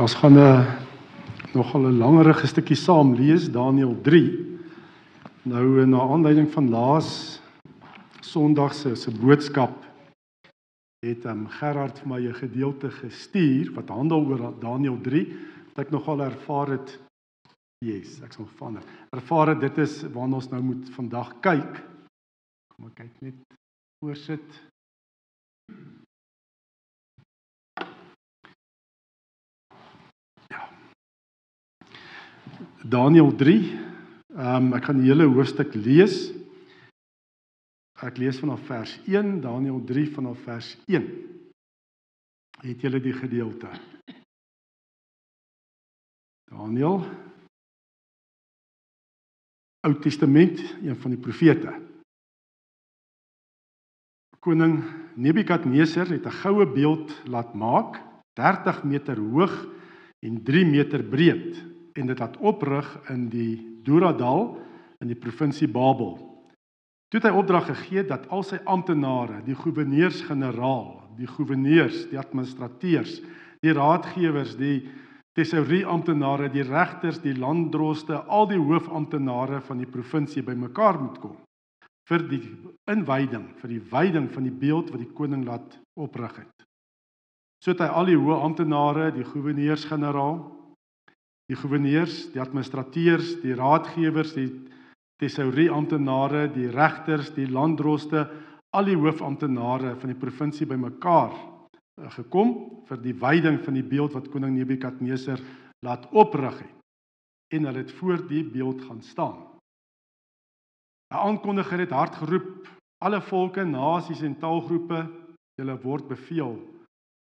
Ons gaan 'n uh, nogal 'n langerige stukkie saam lees Daniël 3. Nou na aanleiding van laas Sondag se se boodskap het um, Gerard vir my 'n gedeelte gestuur wat handel oor Daniël 3 wat ek nogal ervaar het. Yes, ek sal van ervaar het dit is waarna ons nou moet vandag kyk. Kom ek kyk net voorsit. Daniël 3. Ehm um, ek gaan die hele hoofstuk lees. Ek lees vanaf vers 1, Daniël 3 vanaf vers 1. Het julle die gedeelte? Daniël Ou Testament, een van die profete. Koning Nebukadneser het 'n goue beeld laat maak, 30 meter hoog en 3 meter breed en dit laat oprig in die Doradal in die provinsie Babel. Toe het hy opdrag gegee dat al sy amptenare, die goewerneurs-generaal, die goewerneurs, die administrateurs, die raadgewers, die tesourie amptenare, die regters, die landdroste, al die hoofamptenare van die provinsie bymekaar moet kom vir die inwyding, vir die wyding van die beeld wat die koning laat oprig het. So het hy al die hoë amptenare, die goewerneurs-generaal, die goewerneurs, die administrateurs, die raadgewers, die tesourie amptenare, die regters, die landdroste, al die hoofamptenare van die provinsie bymekaar eh, gekom vir die wyding van die beeld wat koning Nebukadneser laat oprig het. En hulle het voor die beeld gaan staan. 'n Aankondiger het hard geroep: "Alle volke, nasies en taalgroepe, julle word beveel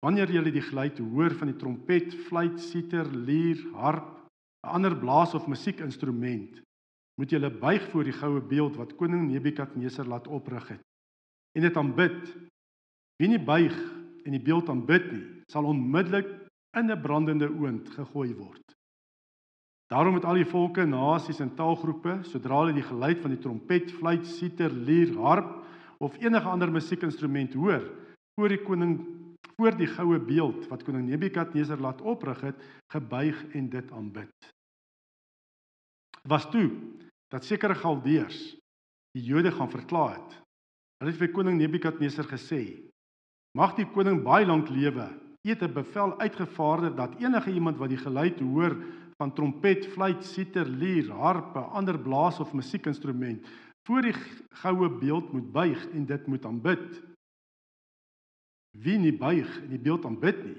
Wanneer jy die geluid hoor van die trompet, fluit, siter, lier, harp, 'n ander blaas of musiekinstrument, moet jy buig voor die goue beeld wat koning Nebukadneser laat oprig het en dit aanbid. Wie nie buig en die beeld aanbid nie, sal onmiddellik in 'n brandende oond gegooi word. Daarom het al die volke, nasies en taalgroepe, sodra hulle die geluid van die trompet, fluit, siter, lier, harp of enige ander musiekinstrument hoor, voor die koning voor die goue beeld wat koning Nebukadneser laat oprig het, gebuig en dit aanbid. Was toe dat sekere Galdeërs die Jode gaan verklaar het. Hulle het vir koning Nebukadneser gesê: "Mag die koning baie lank lewe. Eet 'n bevel uitgevaarder dat enige iemand wat die geluid hoor van trompet, fluit, siter, lier, harpe, ander blaas of musiekinstrument voor die goue beeld moet buig en dit moet aanbid." Wie nie buig en die beeld aanbid nie,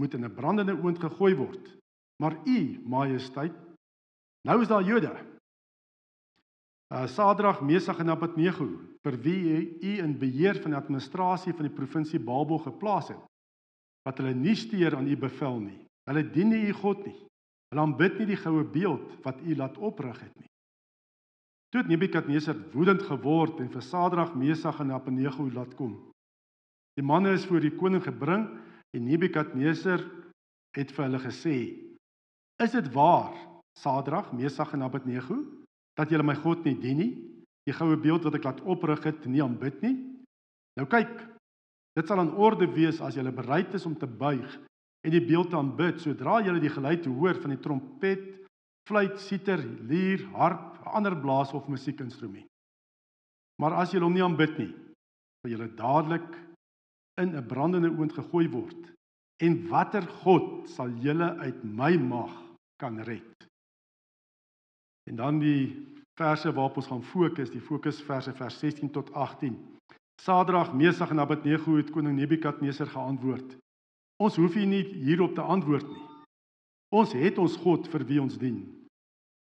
moet in 'n brandende oond gegooi word. Maar u, majesteit, nou is daar Jode. Uh Sadrag, Mesach en Abednego, vir wie u in beheer van die administrasie van die provinsie Babel geplaas het, wat hulle nie steur aan u bevel nie. Hulle dien nie u God nie. Hulle aanbid nie die goue beeld wat u laat oprig het nie. Toe het Nebukadneser woedend geword en vir Sadrag, Mesach en Abednego laat kom. Die manne is voor die koning gebring en Nebukadneser het vir hulle gesê: "Is dit waar, Sadrag, Mesach en Abednego, dat julle my God nie dien nie? Die goue beeld wat ek laat oprig het, nie aanbid nie? Nou kyk, dit sal in orde wees as julle bereid is om te buig en die beeld te aanbid sodra julle die geluid hoor van die trompet, fluit, siter, lier, harp, ander blaas of musiekinstrument. Maar as julle hom nie aanbid nie, sal julle dadelik in 'n brandende oond gegooi word. En watter God sal julle uit my mag kan red? En dan die verse waarop ons gaan fokus, die fokusverse vers 16 tot 18. Sadrag, Mesach en Abednego het koning Nebukadneser geantwoord: Ons hoef nie hierop te antwoord nie. Ons het ons God vir wie ons dien.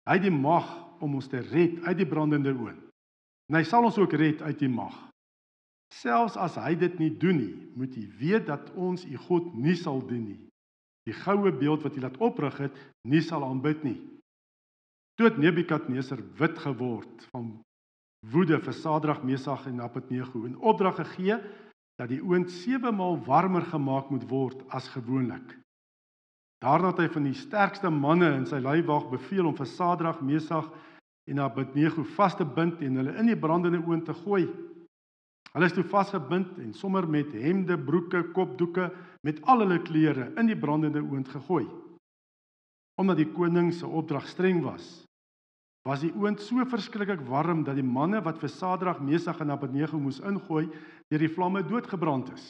Hy het die mag om ons te red uit die brandende oond. En hy sal ons ook red uit die mag. Selfs as hy dit nie doen nie, moet jy weet dat ons u God nie sal dien nie. Die goue beeld wat hy laat oprig het, nie sal aanbid nie. Toe het Nebukadneser wit geword van woede vir Sadrag, Mesach en Abednego en opdrag gegee dat die oond 7 maal warmer gemaak moet word as gewoonlik. Daarna het hy van die sterkste manne in sy leiwag beveel om vir Sadrag, Mesach en Abednego vas te bind en hulle in die brandende oond te gooi. Hulle is toe vasgebind en sommer met hemde, broeke, kopdoeke met al hulle klere in die brandende oond gegooi. Omdat die koning se opdrag streng was, was die oond so verskriklik warm dat die manne wat vir Sadrag, Mesach en Abednego moes ingooi, deur die vlamme doodgebrand is.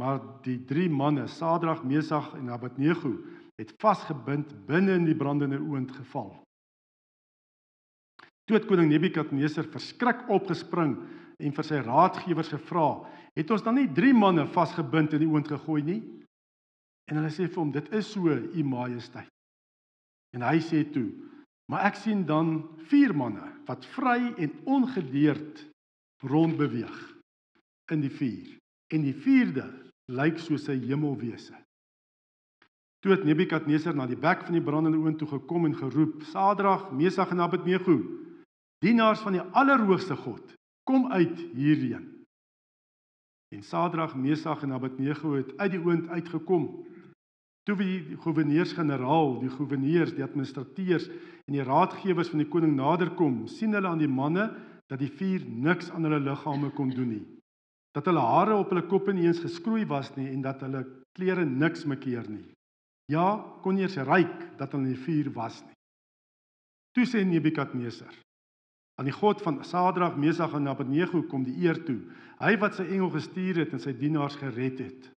Maar die drie manne, Sadrag, Mesach en Abednego, het vasgebind binne in die brandende oond geval. Toe het koning Nebukadneser verskrik opgespring en vir sy raadgewers gevra: "Het ons dan nie drie manne vasgebind in die oond gegooi nie?" En hulle sê vir hom: "Dit is so, u majesteit." En hy sê toe: "Maar ek sien dan vier manne wat vry en ongedeerd rondbeweeg in die vuur. En die vierde lyk soos 'n hemelwese." Toe het Nebukadneser na die bek van die brandende oond toe gekom en geroep: "Sadrag, Mesach en Abednego, dienaars van die Allerhoogste God, kom uit hierheen." En Sadrag, Mesach en Abednego het uit die oond uitgekom. Toe die goewerneurs-generaal, die goewerneurs, die administrateurs en die raadgewers van die koning naderkom, sien hulle aan die manne dat die vuur niks aan hulle liggame kon doen nie. Dat hulle hare op hulle koppe nie eens geskroei was nie en dat hulle klere niks mekeer nie. Ja, kon eens ryk dat hulle in die vuur was nie. Toe sê Nebukadneser: Aan die God van Sadrag, Mesach en Abednego kom die eer toe. Hy wat sy engel gestuur het en sy dienaars gered het.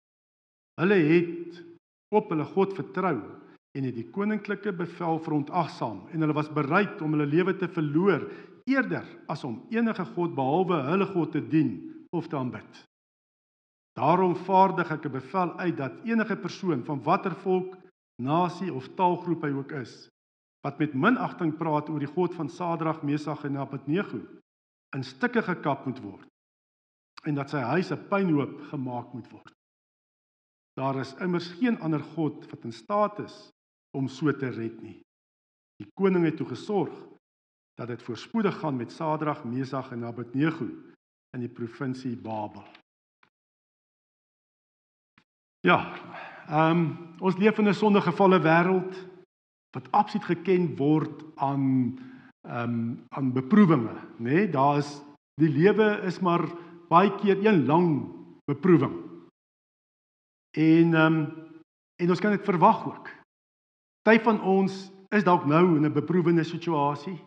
Hulle het op hulle God vertrou en het die koninklike bevel verontagsaam en hulle was bereid om hulle lewe te verloor eerder as om enige god behalwe hulle God te dien of te aanbid. Daarom vaardig ek 'n bevel uit dat enige persoon van watter volk, nasie of taalgroep hy ook is, wat met minagting praat oor die God van Sadrag, Mesach en Abednego, in stukke gekap moet word en dat sy huis 'n pynhoop gemaak moet word. Daar is immers geen ander god wat in staat is om so te red nie. Die koning het toe gesorg dat dit voorspoedig gaan met Sadrag, Mesach en Abednego in die provinsie Babel. Ja, ehm um, ons leef in 'n sondegevalle wêreld wat absoluut geken word aan ehm um, aan beproewinge, nê? Nee, daar is die lewe is maar baie keer een lang beproewing. En ehm um, en ons kan dit verwag ook. Party van ons is dalk nou in 'n beproewende situasie.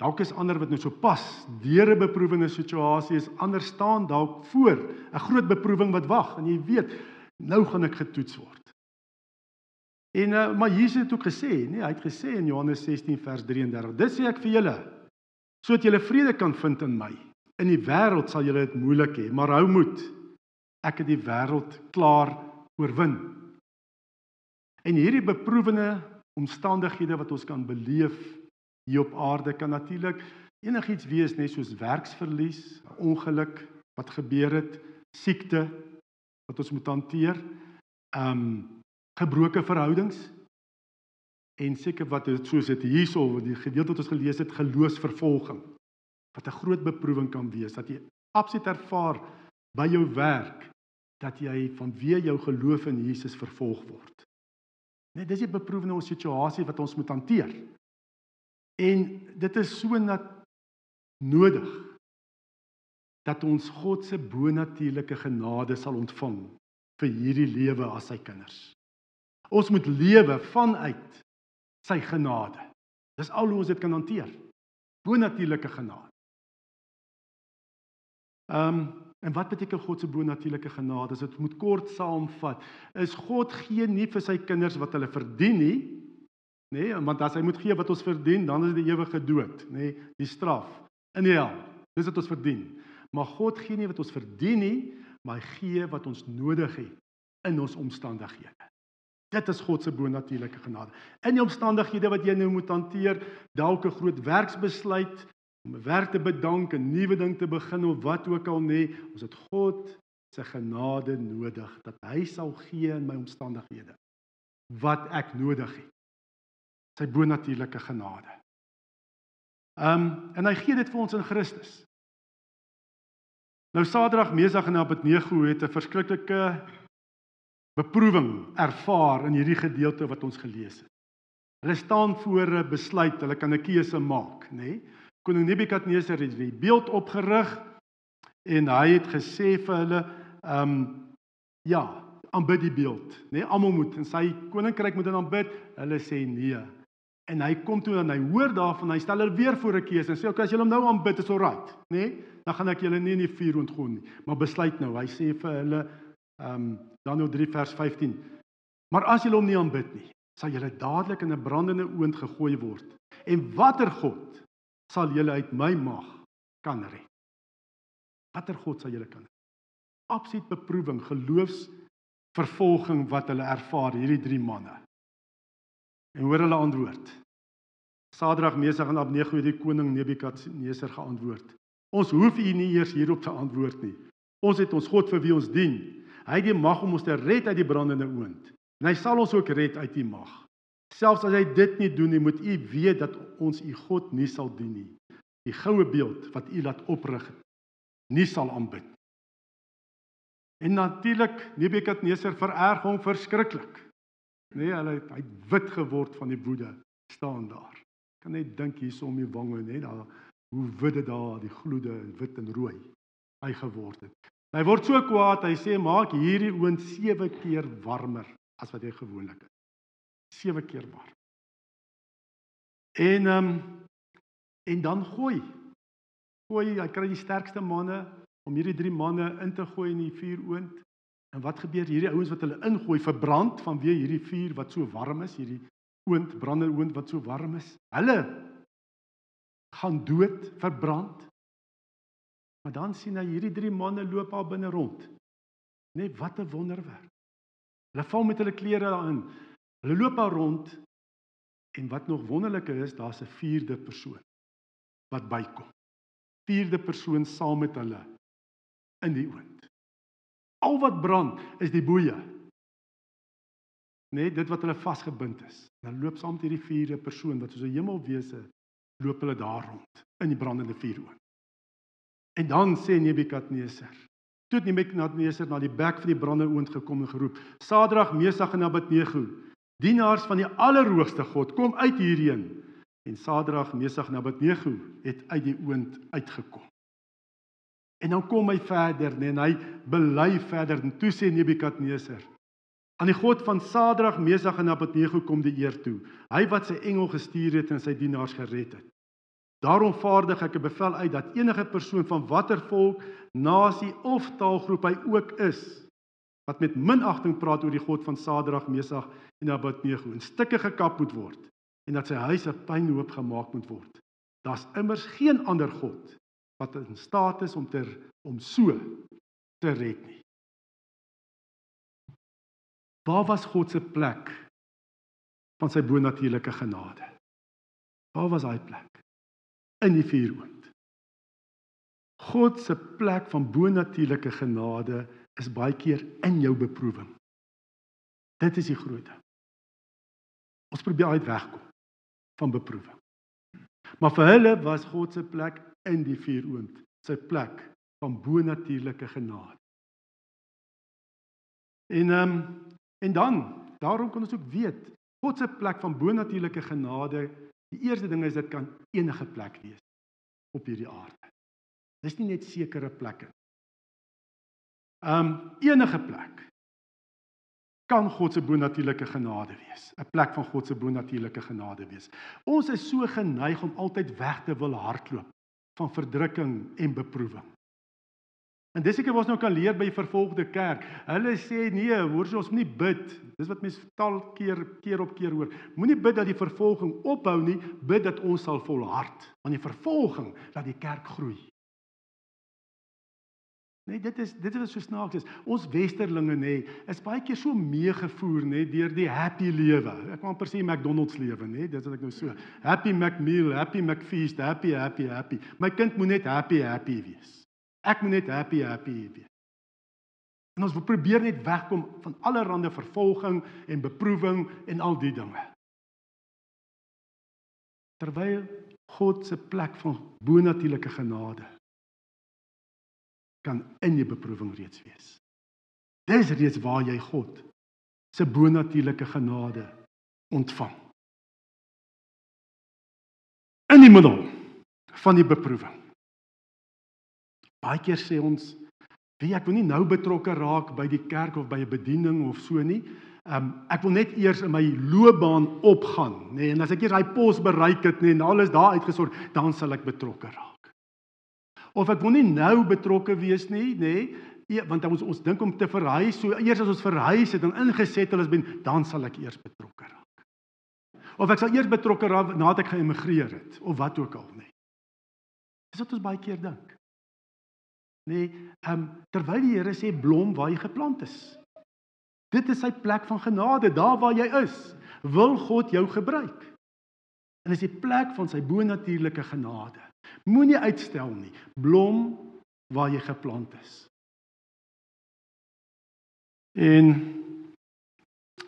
Dalk is ander wat nou so pas deur 'n beproewende situasie is, ander staan dalk voor 'n groot beproewing wat wag en jy weet nou gaan ek getoets word. En uh, maar Jesus het ook gesê, nee, hy het gesê in Johannes 16 vers 33, dit sê ek vir julle sodat julle vrede kan vind in my. In die wêreld sal julle dit moeilik hê, maar hou moed. Ek het die wêreld klaar oorwin. En hierdie beproewende omstandighede wat ons kan beleef hier op aarde kan natuurlik enigiets wees net soos werksverlies, ongeluk wat gebeur het, siekte, wat ons moet hanteer. Um gebroke verhoudings en seker wat soos dit hierso wat die gedeelte wat ons gelees het geloofsvervolging wat 'n groot beproewing kan wees dat jy absoluut ervaar by jou werk dat jy vanweë jou geloof in Jesus vervolg word. Net dis 'n beproewende situasie wat ons moet hanteer. En dit is so nat nodig dat ons God se bonatuurlike genade sal ontvang vir hierdie lewe as sy kinders. Ons moet lewe vanuit sy genade. Dis al hoe ons dit kan hanteer. Bonatuurlike genade. Ehm um, en wat beteken God se bonatuurlike genade? As dit moet kort saamvat, is God gee nie vir sy kinders wat hulle verdien nie. Nê, nee, want as hy moet gee wat ons verdien, dan is dit die ewige dood, nê, nee, die straf in die hel. Dis wat ons verdien. Maar God gee nie wat ons verdien nie, maar hy gee wat ons nodig het in ons omstandighede. Dit is God se bonatuurlike genade. In die omstandighede wat jy nou moet hanteer, dalk 'n groot werksbesluit om 'n werk te bedank, 'n nuwe ding te begin of wat ook al nê, ons het God se genade nodig dat hy sal gee in my omstandighede wat ek nodig het. Sy bonatuurlike genade. Ehm um, en hy gee dit vir ons in Christus. Nou Sadrag, Mesach en Abednego het 'n verskriklike beproewing ervaar in hierdie gedeelte wat ons gelees het. Hulle staan voor 'n besluit, hulle kan 'n keuse maak, nê? Nee? Koning Nebukadneser het die beeld opgerig en hy het gesê vir hulle, ehm um, ja, aanbid die beeld, nê? Nee, almal moet in sy koninkryk moet aanbid. Hulle sê nee. En hy kom toe en hy hoor daarvan, hy stel hulle weer voor 'n keuse en sê okay, as julle hom nou aanbid, is alright, nê? Nee? Dan gaan ek julle nie in die vuur ontgooi nie. Maar besluit nou, hy sê vir hulle ehm um, Daniël 3 vers 15. Maar as julle hom nie aanbid nie, sal julle dadelik in 'n brandende oond gegooi word. En watter God sal julle uit my mag kan red? Watter God sal julle kan red? Absoluut beproewing, geloofs vervolging wat hulle ervaar hierdie drie manne. En hoor hulle antwoord. Sadrag, Mesach en Abednego het die koning Nebukadneser geantwoord. Ons hoef u nie eers hierop te antwoord nie. Ons het ons God vir wie ons dien. Hy het die mag om ons te red uit die brandende oond. En hy sal ons ook red uit die mag. Selfs as hy dit nie doen nie, moet u weet dat ons u God nie sal dien nie. Die goue beeld wat u laat oprig, nie sal aanbid. En natuurlik Nebukadneser vererg hom verskriklik. Nee, hulle het hy wit geword van die woede staan daar. Kan net dink hierso om die wange, net daar hoe wit dit daar, die gloede wit en rooi hy geword het. Hy word so kwaad, hy sê maak hierdie oond 7 keer warmer as wat hy gewoonlik is. 7 keer warm. En ehm um, en dan gooi. Gooi, hy kry die sterkste manne om hierdie drie manne in te gooi in die vuuroond. En wat gebeur hierdie ouens wat hulle ingooi verbrand vanweë hierdie vuur wat so warm is, hierdie oond, brandende oond wat so warm is. Hulle gaan dood, verbrand. Maar dan sien hy hierdie drie manne loop daar binne rond. Net wat 'n wonderwerk. Hulle val met hulle klere daarin. Hulle loop daar rond en wat nog wonderliker is, daar's 'n vierde persoon wat bykom. Vierde persoon saam met hulle in die oond. Al wat brand is die boeye. Net dit wat hulle vasgebind is. Dan loop saam met hierdie vierde persoon wat soos 'n hemelwese loop hulle daar rond in die brandende vuuroond. En dan sê Nebukadneser, toe Nebukadneser na die bek van die brandende oond gekom en geroep: "Sadrag, Mesach en Abednego, dienaars van die Allerhoogste God, kom uit hierheen." En Sadrag, Mesach en Abednego het uit die oond uitgekom. En dan kom hy verder nee, en hy bely verder en toe sê Nebukadneser aan die God van Sadrag, Mesach en Abednego kom die eer toe. Hy wat sy engel gestuur het en sy dienaars gered het. Daarom vaardig ek 'n bevel uit dat enige persoon van watter volk, nasie of taalgroep hy ook is wat met minagting praat oor die God van Sadrag, Mesach en Abednego, in stukke gekap moet word en dat sy huis 'n pynhoop gemaak moet word. Daar's immers geen ander God wat in staat is om ter om so te red nie. Waar was God se plek van sy bonatuurlike genade? Waar was hy plek? In die vuuroond. God se plek van bonatuurlike genade is baie keer in jou beproewing. Dit is die groot ding. Ons probeer uit wegkom van beproewing. Maar vir hulle was God se plek in die vuuroond, sy plek van bonatuurlike genade. En ehm um, en dan, daarom kan ons ook weet, God se plek van bonatuurlike genade, die eerste ding is dit kan enige plek wees op hierdie aarde. Dis nie net sekere plekke. Ehm um, enige plek kan God se bonatuurlike genade wees, 'n plek van God se bonatuurlike genade wees. Ons is so geneig om altyd weg te wil hardloop van verdrukking en beproewing. En dis ek wat ons nou kan leer by vervolgde kerk. Hulle sê nee, hoor jy ons moenie bid. Dis wat mense taal keer keer op keer hoor. Moenie bid dat die vervolging ophou nie, bid dat ons sal volhard. Want die vervolging laat die kerk groei. Nee, dit is dit is so snaaks is. Ons westerlinge nê, is baie keer so meegevoer nê deur die happy lewe. Ek kan amper sê McDonald's lewe nê, dit is wat ek nou so. Happy McMeal, happy McFeast, happy happy happy. My kind moet net happy happy wees. Ek moet net happy happy wees. En ons probeer net wegkom van allerlei vervolging en beproewing en al die dinge. Terwyl God se plek van bonatuurlike genade kan in die beproewing reeds wees. Dis reeds waar jy God se bonatuurlike genade ontvang. In die middel van die beproewing. Baie keer sê ons Wie ek wil nie nou betrokke raak by die kerk of by 'n bediening of so nie. Um ek wil net eers in my loopbaan opgaan, nê, nee, en as ek hier daai pos bereik het, nê, nee, en alles daar uitgesorg, dan sal ek betrokke raak. Of ek wil nie nou betrokke wees nie, nê, nee, want ons ons dink om te verhuis, so eers as ons verhuis het en ingesettel is ben, dan sal ek eers betrokke raak. Of ek sal eers betrokke raak nadat ek geëmigreer het of wat ook al, nê. Nee. Dis wat ons baie keer dink. Nee, ehm um, terwyl die Here sê blom waar jy geplant is. Dit is sy plek van genade, daar waar jy is, wil God jou gebruik. En dis die plek van sy bonatuurlike genade. Moenie uitstel nie. Blom waar jy geplant is. En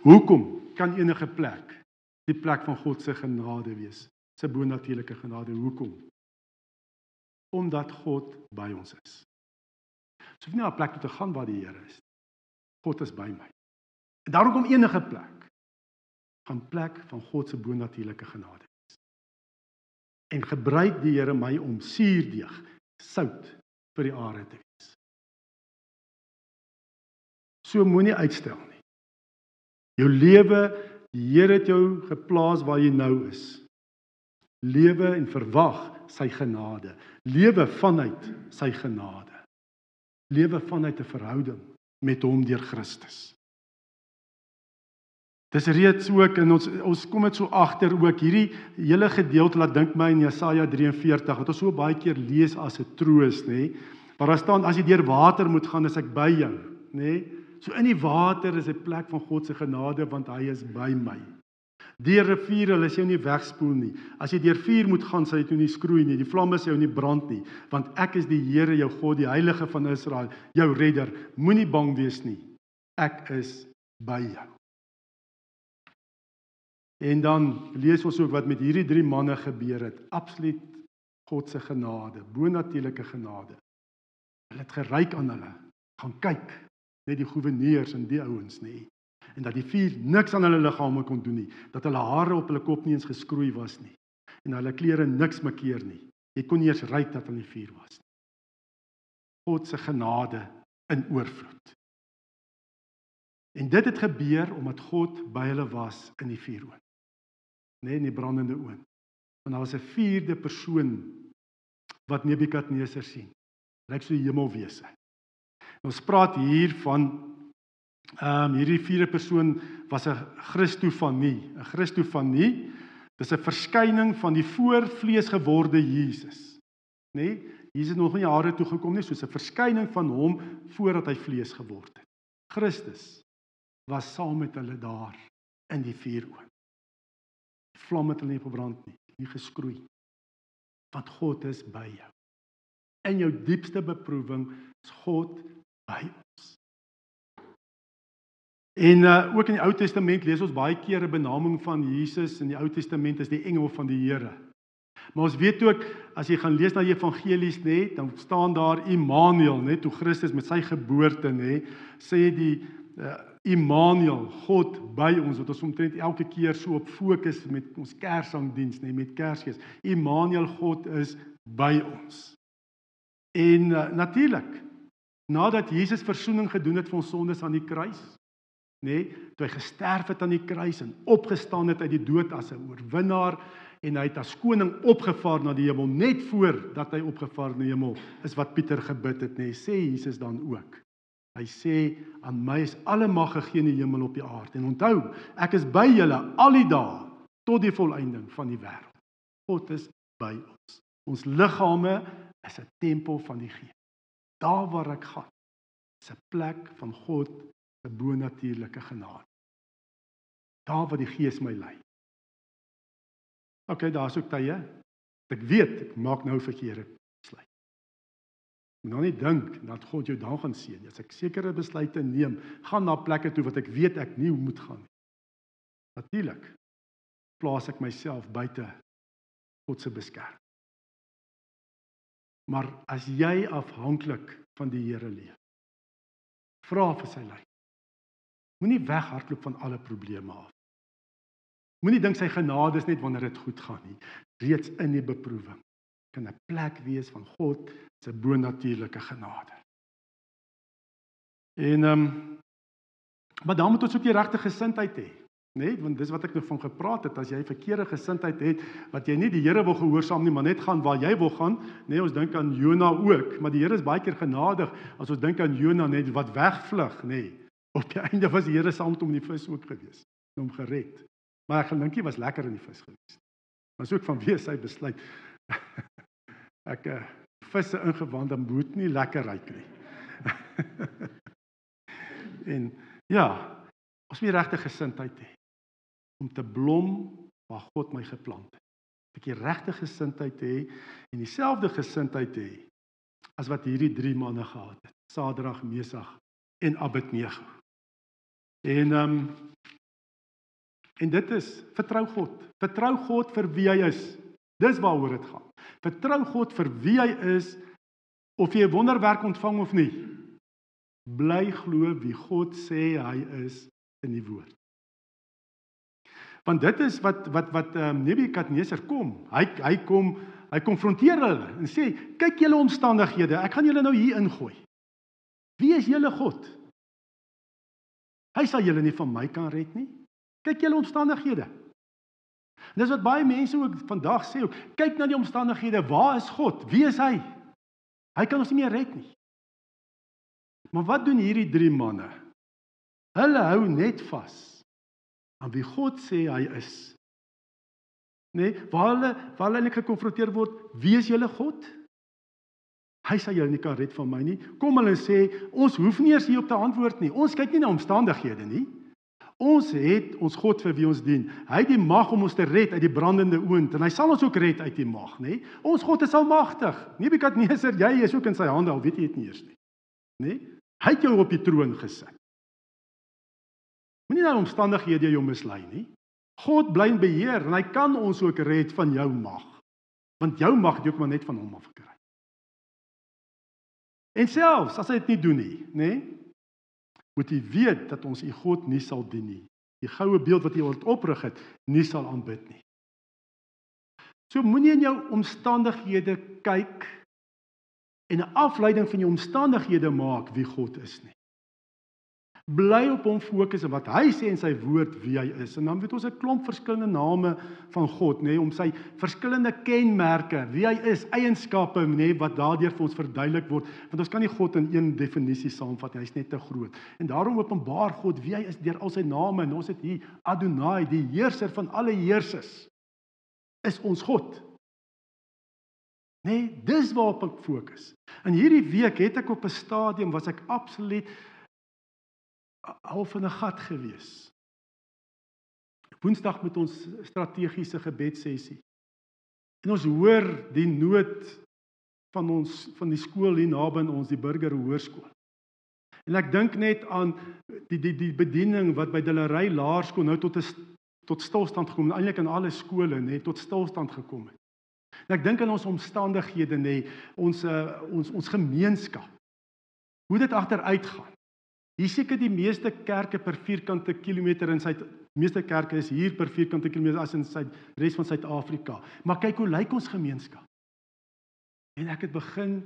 hoekom kan enige plek die plek van God se genade wees? Sy bonatuurlike genade. Hoekom? Omdat God by ons is. So hoef nie na 'n plek toe te gaan waar die Here is. God is by my. En daarom kom enige plek van plek van God se bonatuurlike genade is. En gebruik die Here my om suurdeeg, sout vir die aarde te wees. So moenie uitstel nie. Jou lewe, die Here het jou geplaas waar jy nou is. Lewe en verwag sy genade. Lewe vanuit sy genade. Lewe vanuit 'n verhouding met hom deur Christus. Dis reeds ook in ons ons kom dit so agter ook hierdie hele gedeelte laat dink my in Jesaja 43 wat ons so baie keer lees as 'n troos nê. Maar daar staan as jy deur water moet gaan is ek by jou nê. So in die water is 'n plek van God se genade want hy is by my. Deur riviere hulle sê jy nie wegspoel nie. As jy deur vuur moet gaan sal jy toe nie skroei nie. Die vlamme sê jy nie brand nie want ek is die Here jou God die heilige van Israel jou redder. Moenie bang wees nie. Ek is by jou. En dan lees ons ook wat met hierdie drie manne gebeur het. Absoluut God se genade, bonatuurlike genade. Hulle het geryk aan hulle. Gaan kyk, net die goewerneurs en die ouens nê. En dat die vuur niks aan hulle liggame kon doen nie, dat hulle hare op hulle kop nie eens geskroei was nie en hulle klere niks makkeer nie. Jy kon nie eens ryk dat hulle vuur was nie. God se genade in oorvloed. En dit het gebeur omdat God by hulle was in die vuuroond nê, nee, in die brandende oond. Want daar was 'n vierde persoon wat Nebukadneser sien. Lyk so die hemelwese. Ons praat hier van ehm um, hierdie vierde persoon was 'n Christofanie, 'n Christofanie. Dis 'n verskyning van die voorvlees geworde Jesus. Nê? Nee, Jesus het nog nie jare toe gekom nie, soos 'n verskyning van hom voordat hy vlees geword het. Christus was saam met hulle daar in die vuuroond vlam het hulle nie verbrand nie, nie geskroei. Want God is by jou. In jou diepste beproewing is God by ons. En uh, ook in die Ou Testament lees ons baie keer 'n benaming van Jesus in die Ou Testament is die engel van die Here. Maar ons weet ook as jy gaan lees na die evangelies nê, dan staan daar Immanuel, nê, toe Christus met sy geboorte nê, sê die uh, Immanuel, God by ons wat ons omtrent elke keer so op fokus met ons Kersangdiens, nê, met Kersfees. Immanuel, God is by ons. En uh, natuurlik, nadat Jesus verzoening gedoen het vir ons sondes aan die kruis, nê, toe hy gesterf het aan die kruis en opgestaan het uit die dood as 'n oorwinnaar en hy het as koning opgevaar na die hemel net voor dat hy opgevaar na die hemel is wat Pieter gebid het, nê, sê Jesus dan ook. Hy sê aan my is alle mag gegee in die hemel op die aarde. En onthou, ek is by julle al die dae tot die volëinding van die wêreld. God is by ons. Ons liggame is 'n tempel van die Gees. Daar waar ek gaan, is 'n plek van God se bonatuurlike genade. Daar waar die Gees my lei. OK, daar's ook tye. Ek weet ek maak nou verkeerde Moet nou nie dink dat God jou dan gaan seën. As ek sekere besluite neem, gaan na plekke toe wat ek weet ek nie moet gaan nie. Natuurlik plaas ek myself buite God se beskerming. Maar as jy afhanklik van die Here leef, vra vir sy leiding. Moenie weghardloop van alle probleme af. Moenie dink sy genade is net wanneer dit goed gaan nie. Reeds in die beproewing kan 'n plek wees van God se bonatuurlike genade. En ehm um, maar dan moet ons ook die regte gesindheid hê. Net want dis wat ek nou van gepraat het as jy verkeerde gesindheid het wat jy nie die Here wil gehoorsaam nie maar net gaan waar jy wil gaan nê nee, ons dink aan Jona ook maar die Here is baie keer genadig as ons dink aan Jona net wat wegvlug nê nee. Op die einde was die Here saam met hom in die vis ook gewees en hom gered maar ek gedink hy was lekker in die vis gewees maar so ook van wie sy besluit ek uh, visse ingewand dan moet nie lekker ryk nie en ja, ons moet die regte gesindheid hê om te blom waar God my geplant het. Ek die regte gesindheid hê en dieselfde gesindheid hê as wat hierdie drie manne gehad het. Sadrag, Mesag en Abednego. En ehm um, en dit is vertrou God. Vertrou God vir wie hy is. Dis waaroor dit gaan. Vertrou God vir wie hy is of jy 'n wonderwerk ontvang of nie. Bly glo wie God sê hy is in die woord. Want dit is wat wat wat ehm um, Nebukadneser kom. Hy hy kom hy konfronteer hulle en sê kyk julle omstandighede, ek gaan julle nou hier ingooi. Wie is julle God? Hy sal julle nie van my kan red nie. Kyk julle omstandighede. Dis wat baie mense ook vandag sê ook, kyk na die omstandighede, waar is God? Wie is hy? Hy kan ons nie meer red nie. Maar wat doen hierdie drie manne? Hulle hou net vas aan wie God sê hy is. Nee, waar hulle waar hulle net gekonfronteer word, wie is julle God? Hy sê julle nie kan red van my nie. Kom hulle sê, ons hoef nie eers hierop te antwoord nie. Ons kyk nie na omstandighede nie. Ons het ons God vir wie ons dien. Hy het die mag om ons te red uit die brandende oond en hy sal ons ook red uit die mag, nê? Ons God is almagtig. Nebukadneser, jy is ook in sy hande al weet jy dit nie eers nie. Nê? Hy het jou op die troon gesit. Moenie nou omstandighede jou mislei nie. God bly in beheer en hy kan ons ook red van jou mag. Want jou mag het jy ook maar net van hom af gekry. En selfs as hy dit nie doen nie, nê? Moet jy weet dat ons u God nie sal dien nie. Die goue beeld wat jy wil oprig het, nie sal aanbid nie. So moenie in jou omstandighede kyk en 'n afleiding van jou omstandighede maak wie God is nie. Bly op hom fokus en wat hy sê in sy woord wie hy is. En dan weet ons 'n klomp verskillende name van God, nê, om sy verskillende kenmerke, wie hy is, eienskappe, nê, wat daardeur vir ons verduidelik word. Want ons kan nie God in een definisie saamvat nie. Hy's net te groot. En daarom openbaar God wie hy is deur al sy name. En ons het hier Adonai, die heerser van alle heersers. Is ons God. Nee, dis waarop ek fokus. In hierdie week het ek op 'n stadium was ek absoluut half in 'n gat gewees. Woensdag met ons strategiese gebedsessie. En ons hoor die nood van ons van die skool hier naby aan ons, die Burger Hoërskool. En ek dink net aan die die die bediening wat by Dillery Laerskool nou tot 'n tot stilstand gekom het, eintlik in alle skole nê, tot stilstand gekom het. En ek dink aan ons omstandighede nê, ons uh, ons ons gemeenskap. Hoe dit agteruit gaan. Hier seker die meeste kerke per vierkante kilometer in sy meeste kerke is hier per vierkante kilometer as in sy res van Suid-Afrika. Maar kyk hoe lyk ons gemeenskap. En ek het begin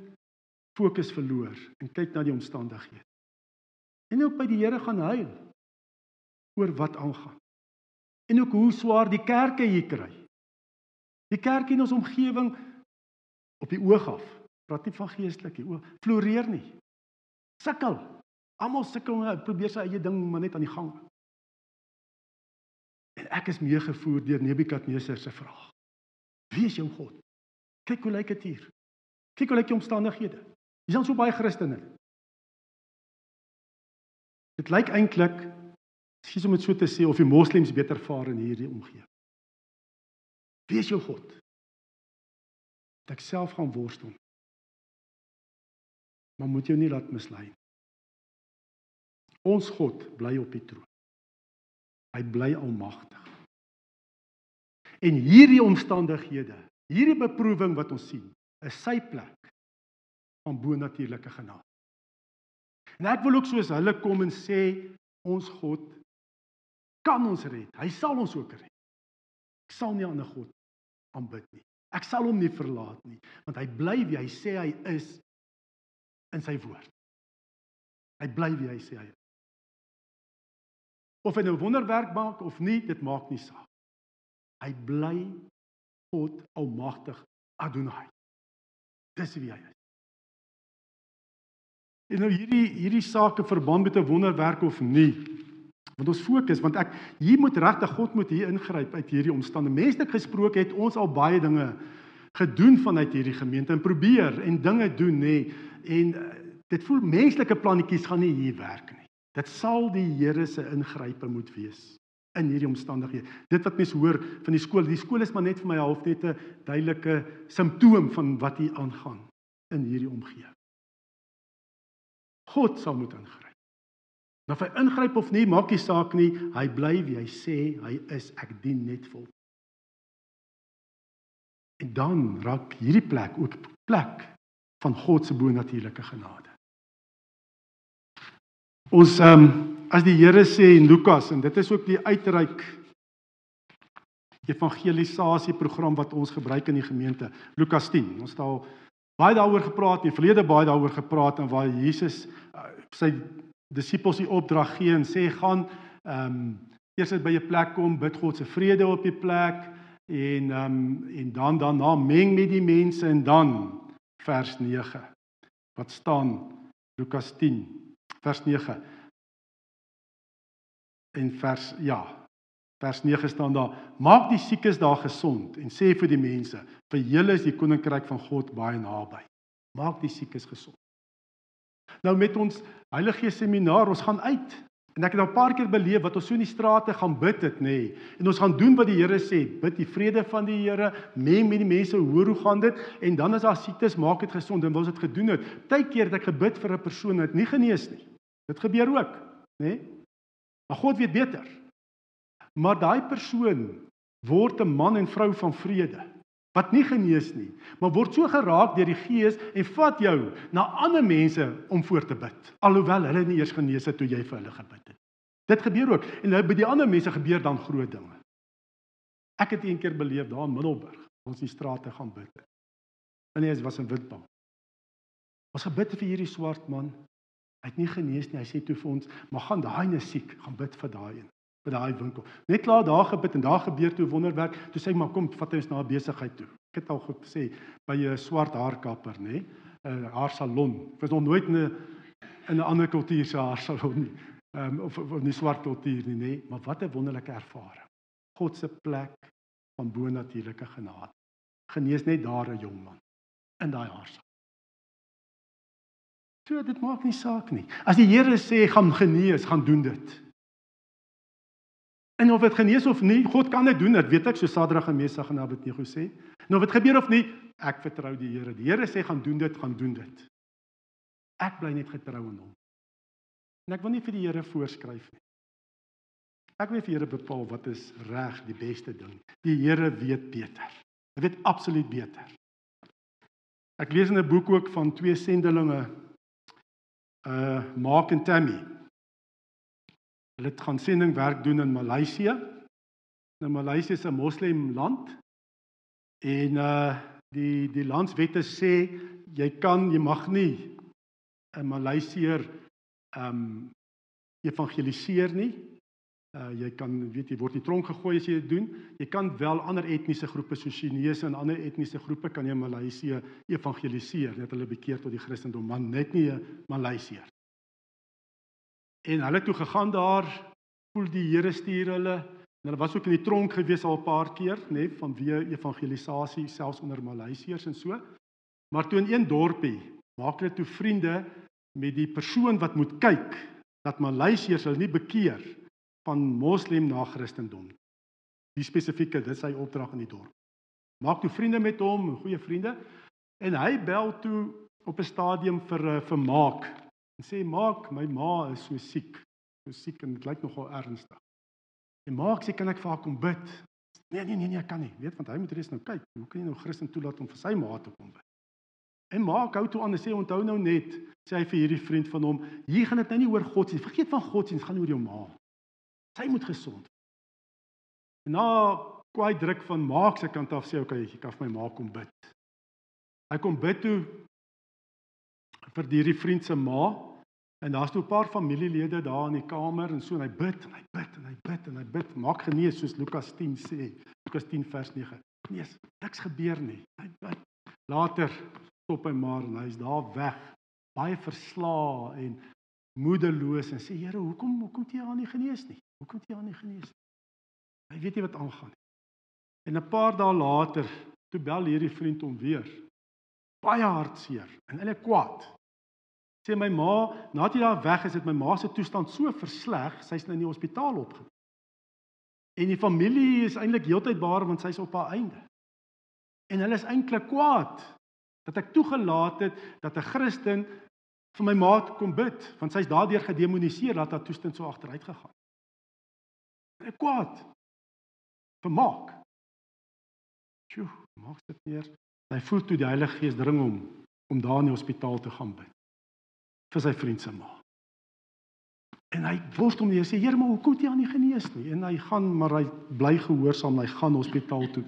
fokus verloor en kyk na die omstandighede. En ook by die Here gaan huil oor wat aangaan. En ook hoe swaar die kerke hier kry. Die kerk in ons omgewing op die oog af, praat nie van geestelik nie, floreer nie. Sukkel. Almal sukkel en probeer sy eie ding maar net aan die gang. En ek is meegevoer deur Nebukadneser se vraag. Wie is jou God? Kyk hoe lyk dit hier. Kyk hoe lyk die omstandighede. Hier is so baie Christene. Dit lyk eintlik sies om dit so te sê of die moslems beter vaar in hierdie omgewing. Wie is jou God? Dat ek self gaan worstel. Maar moet jou nie laat mislei. Ons God bly op die troon. Hy bly almagtig. En hierdie omstandighede, hierdie beproewing wat ons sien, is sy plek van bo-natuurlike genade. En ek wil ook soos hulle kom en sê ons God kan ons red. Hy sal ons ook red. Ek sal nie 'n ander god aanbid nie. Ek sal hom nie verlaat nie, want hy bly wie hy sê hy is in sy woord. Hy bly wie hy sê hy is. Of hy nou wonderwerk maak of nie, dit maak nie saak. Hy bly God almagtig Adonai. Dis wie hy is. En nou hierdie hierdie saak in verband met 'n wonderwerk of nie. Want ons fokus want ek hier moet regtig God moet hier ingryp uit hierdie omstandighede. Menslik gesproke het ons al baie dinge gedoen vanuit hierdie gemeente en probeer en dinge doen nê en uh, dit voel menslike plannetjies gaan nie hier werk nie. Dit sal die Here se ingrype moet wees in hierdie omstandighede. Dit wat mense hoor van die skool, die skool is maar net vir my half net 'n duidelike simptoom van wat hier aangaan in hierdie omgewing. God sal moet ingryp. Of hy ingryp of nie, maak nie saak nie. Hy bly wie hy sê hy is. Ek dien net vol. En dan raak hierdie plek ook plek van God se bo-natuurlike genade. Ons ehm um, as die Here sê in Lukas en dit is ook die uitreik evangelisasie program wat ons gebruik in die gemeente Lukas 10. Ons het al baie daaroor gepraat, in die verlede baie daaroor gepraat en waar Jesus uh, sy disippels die opdrag gee en sê gaan ehm um, eers by 'n plek kom, bid God se vrede op die plek en ehm um, en dan daarna meng met die mense en dan vers 9 wat staan Lukas 10 vers 9 en vers ja vers 9 staan daar maak die siekes daar gesond en sê vir die mense vir julle is die koninkryk van God baie naby maak die siekes gesond Nou met ons Heilige Gees seminar, ons gaan uit. En ek het al 'n paar keer beleef wat ons so in die strate gaan bid het, nê. Nee. En ons gaan doen wat die Here sê, bid die vrede van die Here, meng met die mense, hoor hoe gaan dit? En dan as daar siektes, maak dit gesond en ons het gedoen het. Partykeer het ek gebid vir 'n persoon wat nie genees nie. Dit gebeur ook, nê. Nee. Maar God weet beter. Maar daai persoon word 'n man en vrou van vrede wat nie genees nie, maar word so geraak deur die Gees en vat jou na ander mense om voor te bid, alhoewel hulle nie eers genees het toe jy vir hulle gebid het. Dit gebeur ook en nou by die ander mense gebeur dan groot dinge. Ek het een keer beleef daar in Middelburg, ons in die strate gaan bid. En nee, dit was 'n witbank. Ons gebid vir hierdie swart man. Hy het nie genees nie. Hy sê toe vir ons, "Maar gaan daai ne siek, gaan bid vir daai een." By daai winkel. Net klaar daar gebid en daar gebeur toe wonderwerk. Toe sê hy maar kom, vat ons na 'n besigheid toe. Ek het al gesê by 'n swart haarkapper, nê? 'n Haarsalon. Ek was nog nooit in 'n in 'n ander kultuur se haarsalon nie. Ehm um, of, of nie swart kultuur nie, nê? Maar wat 'n wonderlike ervaring. God se plek van bo-natuurlike genade. Genees net daar 'n jong man in daai haarsalon. So dit maak nie saak nie. As die Here sê gaan genees, gaan doen dit. En of dit genees of nie, God kan dit doen, dit weet ek, so Sadrag en Mesach en Abednego sê. En of dit gebeur of nie, ek vertrou die Here. Die Here sê gaan doen dit, gaan doen dit. Ek bly net getrou aan hom. En ek wil nie vir die Here voorskryf nie. Ek wil vir die Here bepaal wat is reg, die beste ding. Die Here weet beter. Hy weet absoluut beter. Ek lees in 'n boek ook van twee sendelinge uh Mark en Tammy. Hulle het gaan sendingwerk doen in Maleisië. Nou Maleisië is 'n moslem land. En uh die die landswette sê jy kan jy mag nie 'n Maleisiër ehm um, evangeliseer nie. Uh jy kan weet jy word nie tronk gegooi as jy dit doen. Jy kan wel ander etniese groepe soos Chinese en ander etniese groepe kan jy Maleisië evangeliseer net hulle bekeer tot die Christendom, maar net nie 'n Maleisiër. En hulle toe gegaan daar, voel die Here stuur hulle. En hulle was ook in die tronk gewees al 'n paar keer, nê, nee, vanweë evangelisasie selfs onder Maleisiërs en so. Maar toe in een dorpie maak hulle toe vriende met die persoon wat moet kyk dat Maleisiërs hulle nie bekeer van moslim na Christendom. Die spesifieke, dit is sy opdrag in die dorp. Maak toe vriende met hom, goeie vriende. En hy bel toe op 'n stadium vir eh, vir maak en sê maak my ma is so siek. So siek en dit lyk nogal ernstig. En maak sê kan ek vir haar kom bid? Nee nee nee nee kan nie. Weet want hy moet reeds nou kyk. Hoe kan jy nou Christen toelaat om vir sy ma te kom bid? En maak hou toe aan en sê onthou nou net sê hy vir hierdie vriend van hom hier gaan dit nou nie oor God sien vergeet van God dit gaan oor jou ma. Sy moet gesond en na kwai druk van maak se kant af sê okay ek kan vir my ma kom bid. Hy kom bid toe vir hierdie vriend se ma En daar's toe 'n paar familielede daar in die kamer en so en hy bid en hy bid en hy bid en hy bid, maak genees soos Lukas 10 sê. Lukas 10 vers 9. Nee, niks gebeur nie. Hy, hy later stop hy maar en hy's daar weg, baie verslae en moedeloos en sê Here, hoekom hoekom het jy aan nie genees nie? Hoekom het jy aan nie genees nie? Hy weet nie wat aangaan nie. En 'n paar dae later, toe bel hierdie vriend hom weer. Baie hartseer en hulle kwaad sê my ma, nadat jy daar weg is, het my ma se toestand so versleg, sy's nou in die hospitaal opgeneem. En die familie is eintlik heeltyd baar want sy's op haar einde. En hulle is eintlik kwaad dat ek toegelaat het dat 'n Christen vir my ma kom bid, want sy's daardeur gedemoniseer dat haar toestand so agteruit gegaan. Ek kwaad. Vermaak. Sjoe, maak dit meer. Hy voel toe die Heilige Gees dring hom om daar in die hospitaal te gaan bid vir sy vriend se ma. En hy worstel mee sê Here, maar hoekom het jy aan nie genees nie? En hy gaan maar hy bly gehoorsaam, hy gaan hospitaal toe.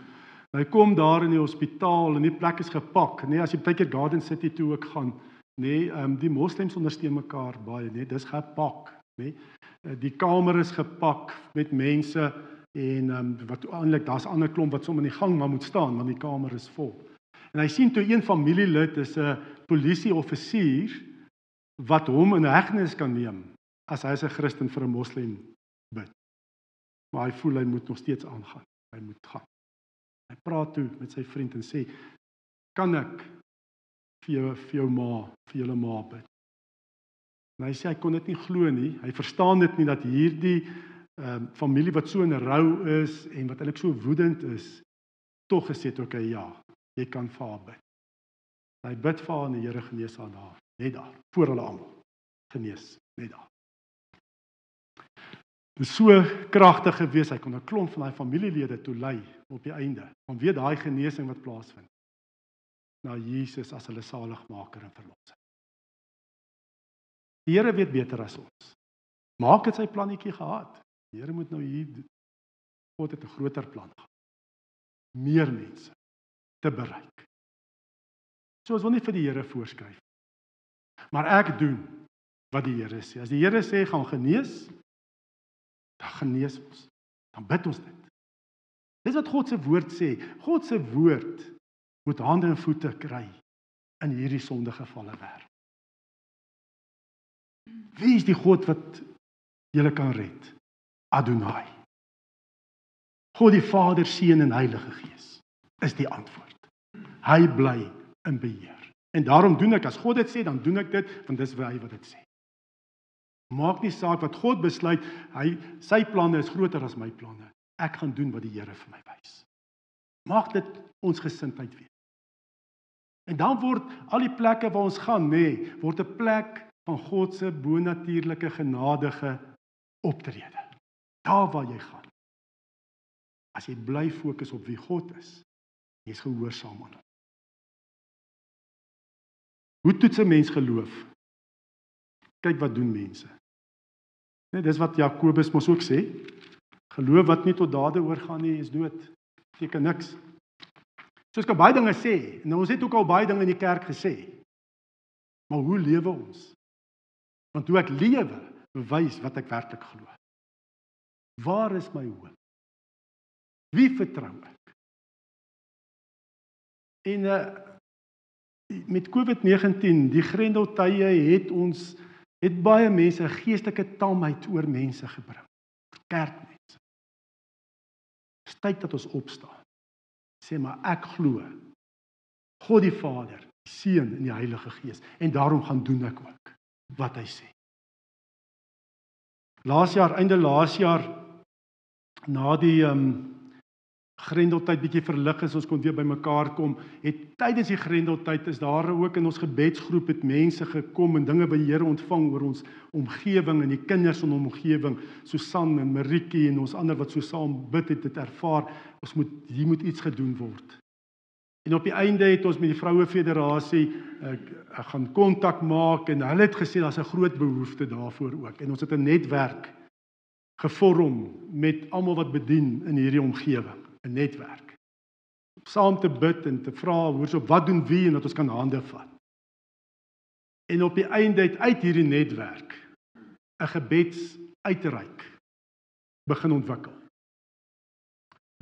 Hy kom daar in die hospitaal en die plek is gepak, nê, nee, as jy baie keer Garden City toe ook gaan, nê, nee, ehm um, die moslems ondersteun mekaar baie, nê, nee, dis gepak, nê. Nee. Die kamer is gepak met mense en ehm um, wat eintlik daar's ander klomp wat sommer in die gang maar moet staan want die kamer is vol. En hy sien toe een familielid is 'n polisieoffisier wat hom in hegtenis kan neem as hy as 'n Christen vir 'n moslim bid. Maar hy voel hy moet nog steeds aangaan. Hy moet gaan. Hy praat toe met sy vriend en sê: "Kan ek vir jou vir jou ma, vir julle ma bid?" En hy sê hy kon dit nie glo nie. Hy verstaan dit nie dat hierdie ehm um, familie wat so in rou is en wat eintlik so woedend is, tog gesê het, "Oké, okay, ja, jy kan vir haar bid." Hy bid vir haar en die Here genees haar daar net daar voor hulle almal genees net daar. Dit is so kragtig gewees hy kon 'n klomp van daai familielede toe lei op die einde om weer daai genesing wat plaasvind na Jesus as hulle saligmaker en verlosser. Die Here weet beter as ons. Maak dit sy plannetjie gehad. Die Here moet nou hier God het 'n groter plan gehad. Meer mense te bereik. So ons wil nie vir die Here voorskryf Maar ek doen wat die Here sê. As die Here sê gaan genees, dan genees ons. Dan bid ons dit. Dis wat God se woord sê. God se woord moet hande en voete kry in hierdie sondige gevalle wêreld. Wie is die God wat julle kan red? Adonai. God die Vader, Seun en Heilige Gees is die antwoord. Hy bly in beheer. En daarom doen ek as God dit sê, dan doen ek dit want dis hy wat dit sê. Maak nie saak wat God besluit, hy sy planne is groter as my planne. Ek gaan doen wat die Here vir my wys. Maak dit ons gesindheid wees. En dan word al die plekke waar ons gaan, nê, nee, word 'n plek van God se bonatuurlike genadige optrede. Daar waar jy gaan. As jy bly fokus op wie God is, jy's gehoorsaam aan hom. Hoe toets 'n mens geloof? Kyk wat doen mense. Net dis wat Jakobus mos ook sê. Geloof wat nie tot dade oorgaan nie, is dood. Beteken niks. Soos ek baie dinge sê, nou ons het ook al baie dinge in die kerk gesê. Maar hoe lewe ons? Want hoe ek lewe, bewys wat ek werklik glo. Waar is my hoop? Wie vertrou ek? En uh met COVID-19, die grendeltye het ons het baie mense geestelike tamheid oor mense gebring. Kerkmense. Dis tyd dat ons opstaan. Sê maar ek glo God die Vader, die Seun en die Heilige Gees en daarom gaan doen ek ook wat hy sê. Laas jaar, einde laas jaar na die ehm um, grendeltyd bietjie verlig is, ons kon weer bymekaar kom. Het tydens die grendeltyd is daar ook in ons gebedsgroep het mense gekom en dinge by die Here ontvang oor ons omgewing en die kinders in ons omgewing, Susan en Maritjie en ons ander wat so saam bid het, het ervaar ons moet hier moet iets gedoen word. En op die einde het ons met die vroue federasie ek, ek gaan kontak maak en hulle het gesê daar's 'n groot behoefte daarvoor ook en ons het 'n netwerk gevorm met almal wat bedien in hierdie omgewing. 'n netwerk. Saam te bid en te vra hoors op wat doen wie en dat ons kan hande vat. En op die einde uit hierdie netwerk 'n gebedsuitreik begin ontwikkel.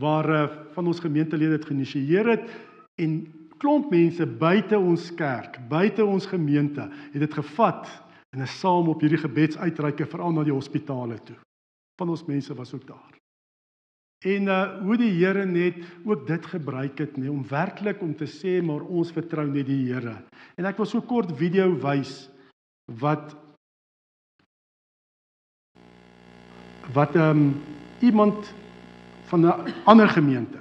Waar uh, van ons gemeentelede dit geïnisieer het en klomp mense buite ons kerk, buite ons gemeente het dit gevat en is saam op hierdie gebedsuitreike veral na die hospitale toe. Van ons mense was ook daar. En uh hoe die Here net ook dit gebruik het nee om werklik om te sê maar ons vertrou net die Here. En ek wil so kort video wys wat wat ehm um, iemand van 'n ander gemeente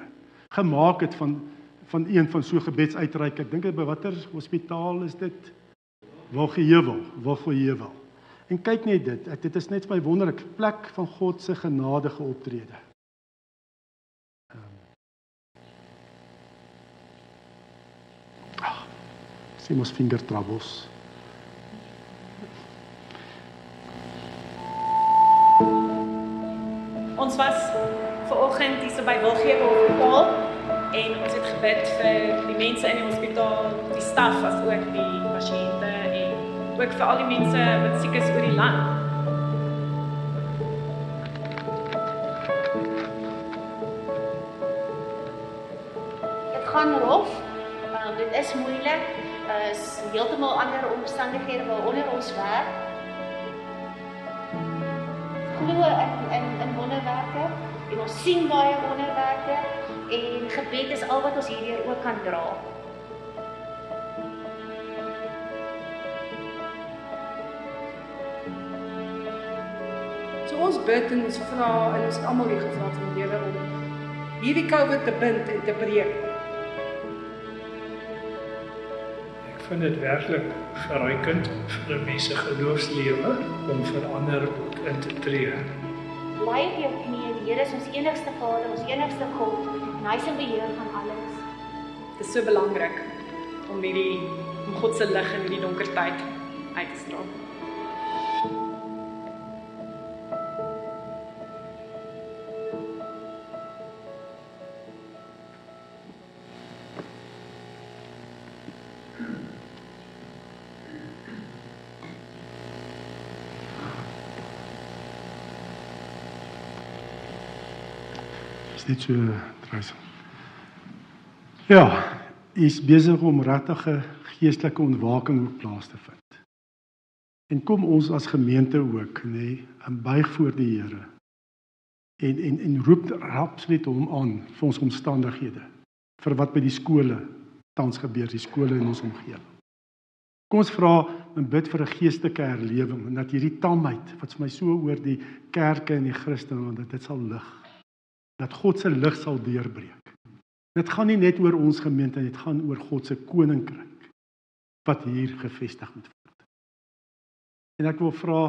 gemaak het van van een van so gebedsuitreike. Ek dink by watter hospitaal is dit? Wogeheuwel, Wogeheuwel. En kyk net dit, dit is net my wonderlik plek van God se genadige optrede. Sien ons vinger troubles. Ons was ver oggend hier so by Wilgewe Hospitaal en ons het gebid vir die mense in die hospitaal, die staf as ook die pasiënte en ook vir al die mense wat siek is oor die land. Gaan rof. Uh, dit is moeilik. Uh, is heeltemal ander omstandighede waaronder ons werk glo in in in wonderwerke en ons sien baie wonderwerke en gebed is al wat ons hierdeur ook kan dra. So ons bid en ons vra en ons almal hier gevra van die Here om hierdie COVID te bind en te breek. Vind dit werklik verrykend vir mense geloofslewe om verander in te tree. Bly op jou knieë, die Here is ons enigste Vader, ons enigste God en hy is in beheer van alles. Dit is so belangrik om hierdie om God se lig in hierdie donker tyd uit te straal. So drys. Ja, is besig om regtige geestelike ontwaking op plaas te vind. En kom ons as gemeente ook, nê, nee, en buig voor die Here. En en en roep absoluut hom aan vir ons omstandighede vir wat by die skole tans gebeur, die skole in ons omgewing. Kom ons vra en bid vir 'n geestelike herlewing en dat hierdie tamheid wat vir my so oor die kerke en die Christene dat dit sal lig dat God se lig sal deurbreek. Dit gaan nie net oor ons gemeente, dit gaan oor God se koninkryk wat hier gevestig moet word. En ek wil vra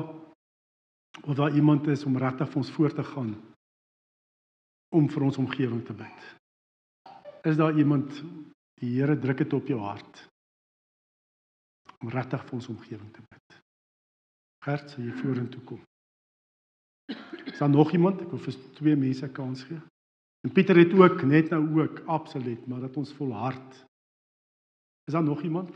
of daar iemand is om regtig vir ons voor te gaan om vir ons omgewing te bid. Is daar iemand die Here druk dit op jou hart om regtig vir ons omgewing te bid? Gert, sal jy vorentoe kom? Is daar nog iemand? Ek wil vir twee mense kans gee. En Pieter het ook net nou ook absoluut, maar dat ons volhard. Is daar nog iemand?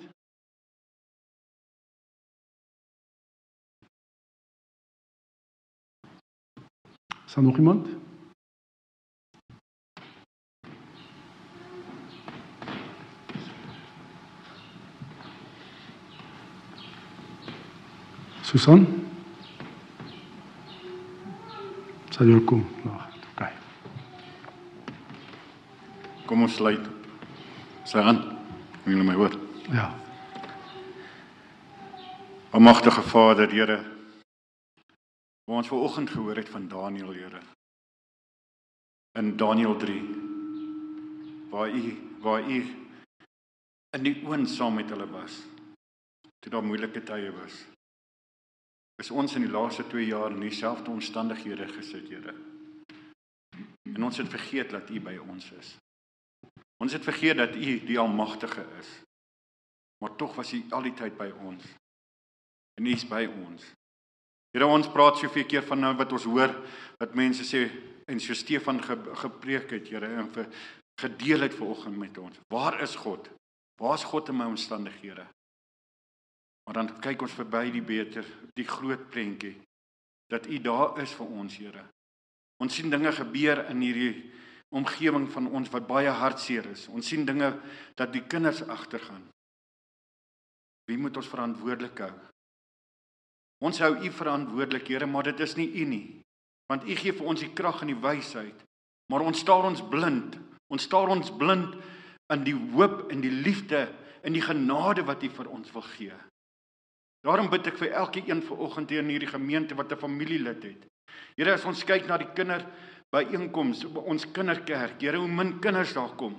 Is daar nog iemand? Susan? Sal jy kom? Nou, okay. Kom ons sluit. Sy aan. Kan julle my hoor? Ja. Almagtige Vader, Here. Waar ons ver oggend gehoor het van Daniël, Here. In Daniël 3 waar u waar u in die oond saam met hulle was. Toe daar moeilike tye was. Is ons in die laaste 2 jaar in dieselfde omstandighede gesit, Here. En ons het vergeet dat u by ons is. Ons het vergeet dat U die Almagtige is. Maar tog was U al die tyd by ons. En U is by ons. Here ons praat soveel keer van nou wat ons hoor wat mense sê en so Stefan ge, gepreek het, Here, en vir gedeel het vanoggend met ons. Waar is God? Waar is God in my omstandighede? Maar dan kyk ons verby die beter, die groot prentjie dat U daar is vir ons, Here. Ons sien dinge gebeur in hierdie omgewing van ons wat baie hartseer is. Ons sien dinge dat die kinders agtergaan. Wie moet ons verantwoordelik hou? Ons hou U verantwoordelik, Here, maar dit is nie U nie. Want U gee vir ons die krag en die wysheid. Maar ons staar ons blind. Ons staar ons blind in die hoop en die liefde en die genade wat U vir ons wil gee. Daarom bid ek vir elke een vanoggend hier in hierdie gemeente wat 'n familielid het. Here, as ons kyk na die kinder byeenkomste, ons kinderkerk, Here, hoe min kinders daar kom.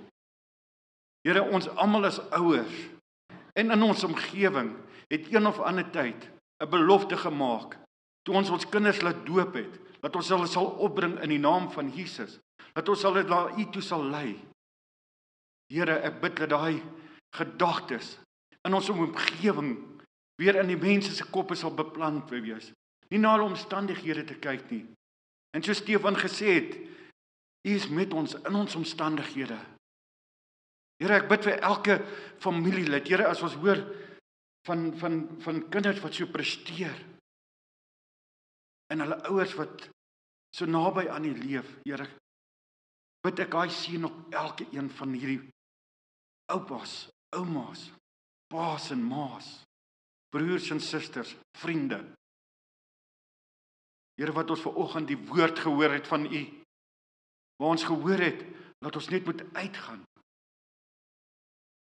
Here, ons almal is ouers. En in ons omgewing het een of ander tyd 'n belofte gemaak toe ons ons kinders laat doop het, dat ons hulle sal opbring in die naam van Jesus, dat ons hulle na U toe sal lei. Here, ek bid dat daai gedagtes in ons omgewing weer in die mense se koppe sal beplant wees. Nie na hulle omstandighede te kyk nie. En so Stefan gesê het, U is met ons in ons omstandighede. Here, ek bid vir elke familielid. Here, as ons hoor van van van kinders wat so presteer en hulle ouers wat so naby aan die leef, Here, bid ek daai seën op elke een van hierdie oupas, oumas, paas en maas broers en susters, vriende. Here wat ons ver oggend die woord gehoor het van U. Waar ons gehoor het dat ons net moet uitgaan.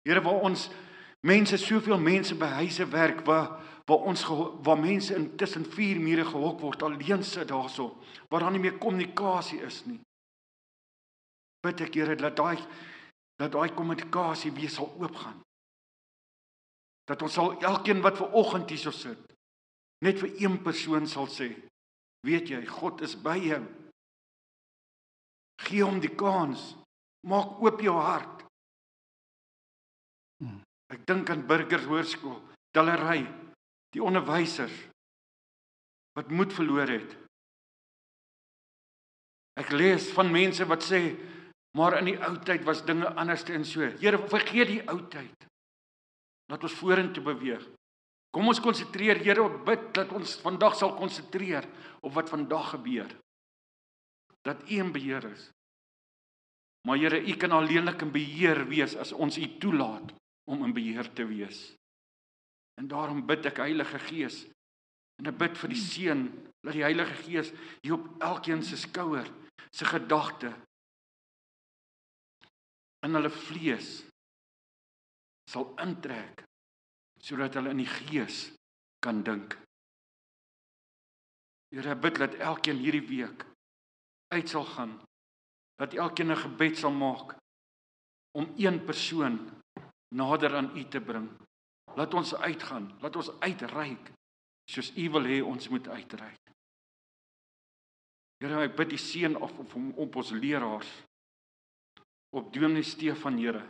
Here waar ons mense soveel mense by huise werk waar waar ons waar mense intussen vier mure gehok word alleen sit daarso waar daar nie meer kommunikasie is nie. Bid ek Here dat daai dat daai kommunikasie weer sal oopgaan dat ons sal elkeen wat ver oggend hierso sit net vir een persoon sal sê weet jy God is by jou. Gee hom die kans. Maak oop jou hart. Hmm. ek dink aan burgers hoërskool tellery die onderwysers wat moed verloor het. Ek lees van mense wat sê maar in die ou tyd was dinge anders en so. Here vergeet die ou tyd Laat ons vorentoe beweeg. Kom ons konsentreer, Here, op bid dat ons vandag sal konsentreer op wat vandag gebeur. Dat U in beheer is. Maar Here, U kan alleenlik in beheer wees as ons U toelaat om in beheer te wees. En daarom bid ek Heilige Gees en ek bid vir die seën dat die Heilige Gees hier op elkeen se skouer, se gedagte in hulle vlees sal intrek sodat hulle in die gees kan dink. Here bid dat elkeen hierdie week uit sal gaan dat elkeen 'n gebed sal maak om een persoon nader aan U te bring. Laat ons uitgaan, laat ons uitreik soos U wil hê ons moet uitreik. Here, ek bid die seën op op, op ons leraars op Dominee Stefan Here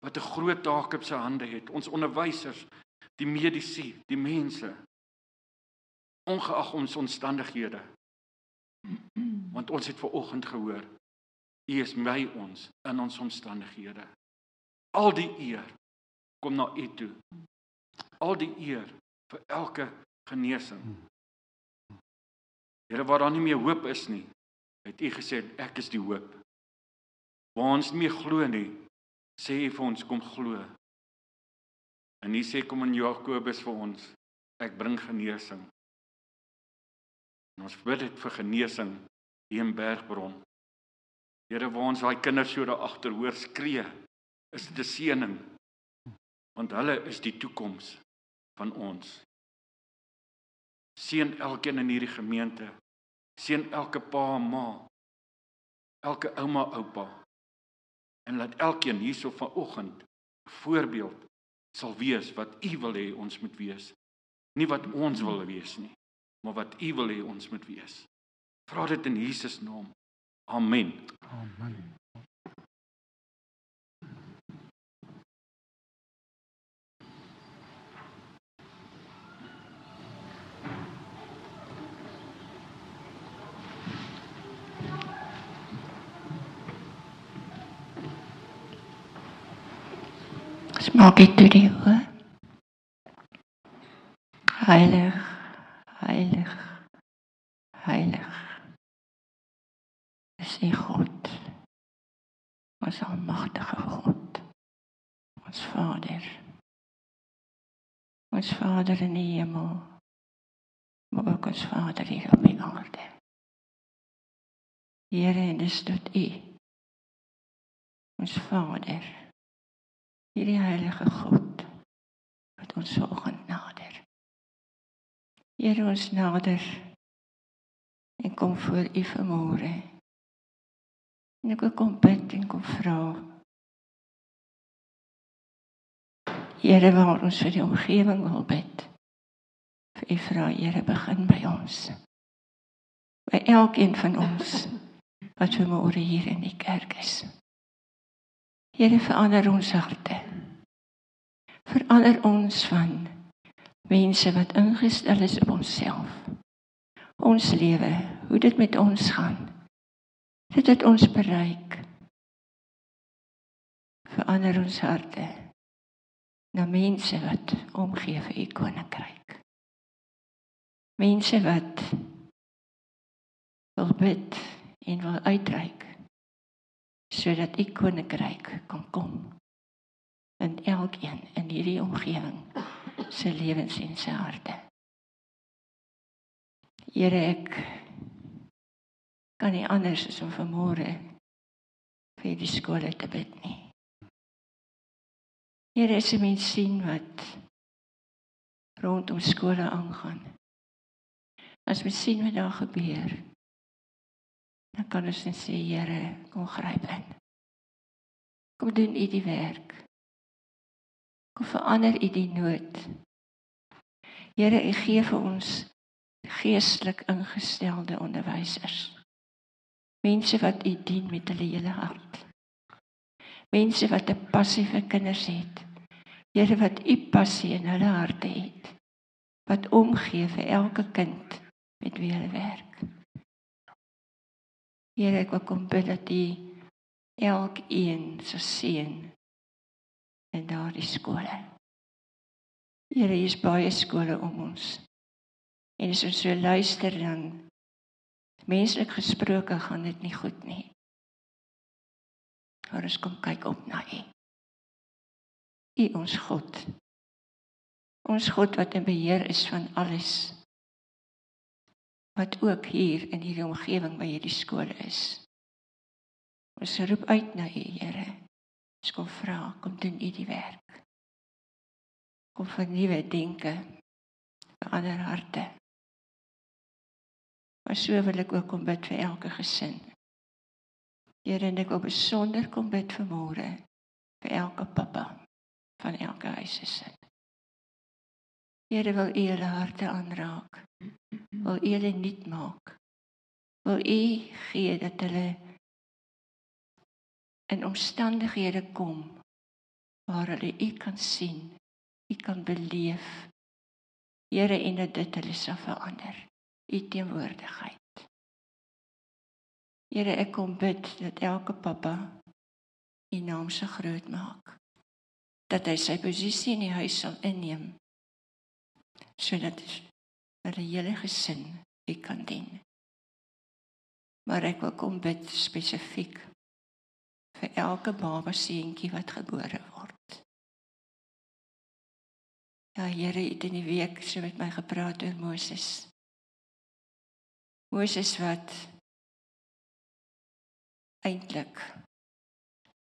wat 'n groot taak op sy hande het. Ons onderwysers, die medisy, die mense ongeag ons omstandighede. Want ons het ver oggend gehoor, U is by ons in ons omstandighede. Al die eer kom na U toe. Al die eer vir elke genesing. Here waar daar nie meer hoop is nie, het U gesê ek is die hoop. Waar ons nie meer glo nie, sê vir ons kom glo. En hy sê kom in Jakobus vir ons, ek bring genesing. En ons bid dit vir genesing hier in Bergbron. Here waar ons daai kinders so daar agter hoor skree, is dit 'n seëning. Want hulle is die toekoms van ons. Seën elkeen in hierdie gemeente. Seën elke pa en ma. Elke ouma, oupa en laat elkeen hierso vanoggend 'n voorbeeld sal wees wat U wil hê ons moet wees. Nie wat ons wil wees nie, maar wat U wil hê ons moet wees. Vra dit in Jesus naam. Amen. Amen. Maak dit toe die hoor. Heilig, heilig, heilig. Is U God. Ons almagtige God. Ons Vader. Ons Vader in die hemel. Maar ook ons Vader hier op die aarde. Here, en dis tot U. Ons Vader. Hierdie heilige God wat ons vanoggend nader. Here ons nader en kom voor U vanmôre. En ek wil kom bid en kom vra. Here, waar ons vir die omgewing wil bid. Vir U vra, Here, begin by ons. By elkeen van ons wat vanmôre hier in die kerk is. Here, verander ons harte. Verander ons van mense wat ingestel is op onsself. Ons lewe, hoe dit met ons gaan. Dit het ons bereik. Verander ons harte na mense wat omgee vir u koninkryk. Mense wat wil bid en wil uitreik sodat u koninkryk kan kom in elkeen in hierdie omgewing se lewens en se harte. Here ek kan nie anders as om vanmôre vir die skole te bid nie. Here is 'n mens sien wat rondom skole aangaan. As mens sien wat daar gebeur, dan kan ons net sê Here, kom gryp in. Kom doen U die werk. Kom verander U die nood. Here, U gee vir ons geestelik ingestelde onderwysers. Mense wat U dien met hulle hele hart. Mense wat 'n passie vir kinders het. Here wat U passie in hulle harte het. Wat omgee vir elke kind met wie hulle werk. Here ek wil kom bid dat U elkeen se seën in daardie skole. Here, hier is baie skole om ons. En as ons so luister dan menslik gesproke gaan dit nie goed nie. Maar ons kom kyk op na U. U ons God. Ons God wat in beheer is van alles. Wat ook hier in hierdie omgewing by hierdie skole is. Ons roep uit na U, Here. Ons kom vra, kom doen U die werk. Kom vernuwe denke, verander harte. Maar so wil ek ook kom bid vir elke gesin. Here, en ek wil besonder kom bid vir môre vir elke pappa van elke huisgesin. Here, wil U hulle harte aanraak. Wil U hulle nuut maak. Wil U gee dat hulle in omstandighede kom waar hulle U kan sien, U kan beleef. Here, en dat dit hulle sal verander u teenwoordigheid. Here, ek kom bid dat elke pappa u naam se groot maak. Dat hy sy posisie in die huis sal inneem sodat hulle hele gesin u kan dien. Maar ek wil kom bid spesifiek vir elke baba seentjie wat gebore word. Ja, Here, het in die week so met my gepraat oor Moses. Moses wat eintlik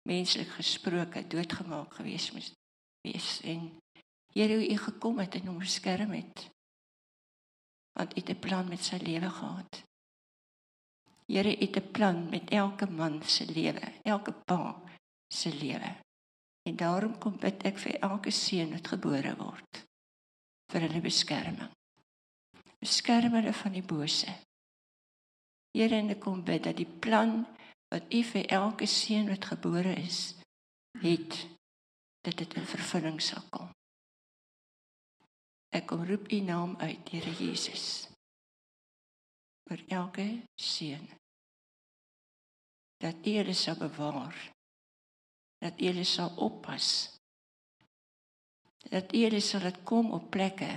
menslik gesproke doodgemaak gewees moes wees en Here hoe u gekom het en hom beskerm het want u het 'n plan met sy lewe gehad. Here u het 'n plan met elke man se lewe, elke pa se lewe. En daarom kom bid ek vir elke seun wat gebore word vir hulle beskerming. Beskerm hulle van die bose. Here en ek kom bid dat die plan wat U vir elke seun wat gebore is het dat dit in vervulling sal kom. Ek kom roep U naam uit, Here Jesus. vir elke seun dat U hulle sal bewaar. Dat U hulle sal oppas. Dat U hulle sal dit kom op plekke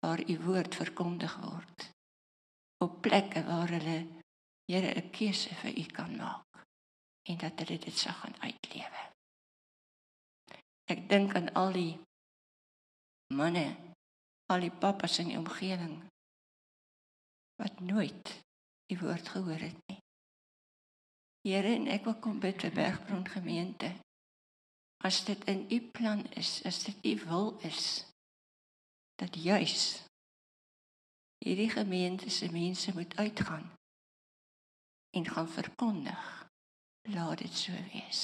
waar U woord verkondig word op plekke waar hulle Here 'n keuse vir u kan maak en dat hulle dit sal gaan uitlewe. Ek dink aan al die manne, al die pappas in die omgewing wat nooit die woord gehoor het nie. Here, en ek wil kom bid vir Bergbron gemeente. As dit in u plan is, as dit u wil is dat juis hierdie gemeente se mense moet uitgaan en gaan verkondig, laat dit so wees.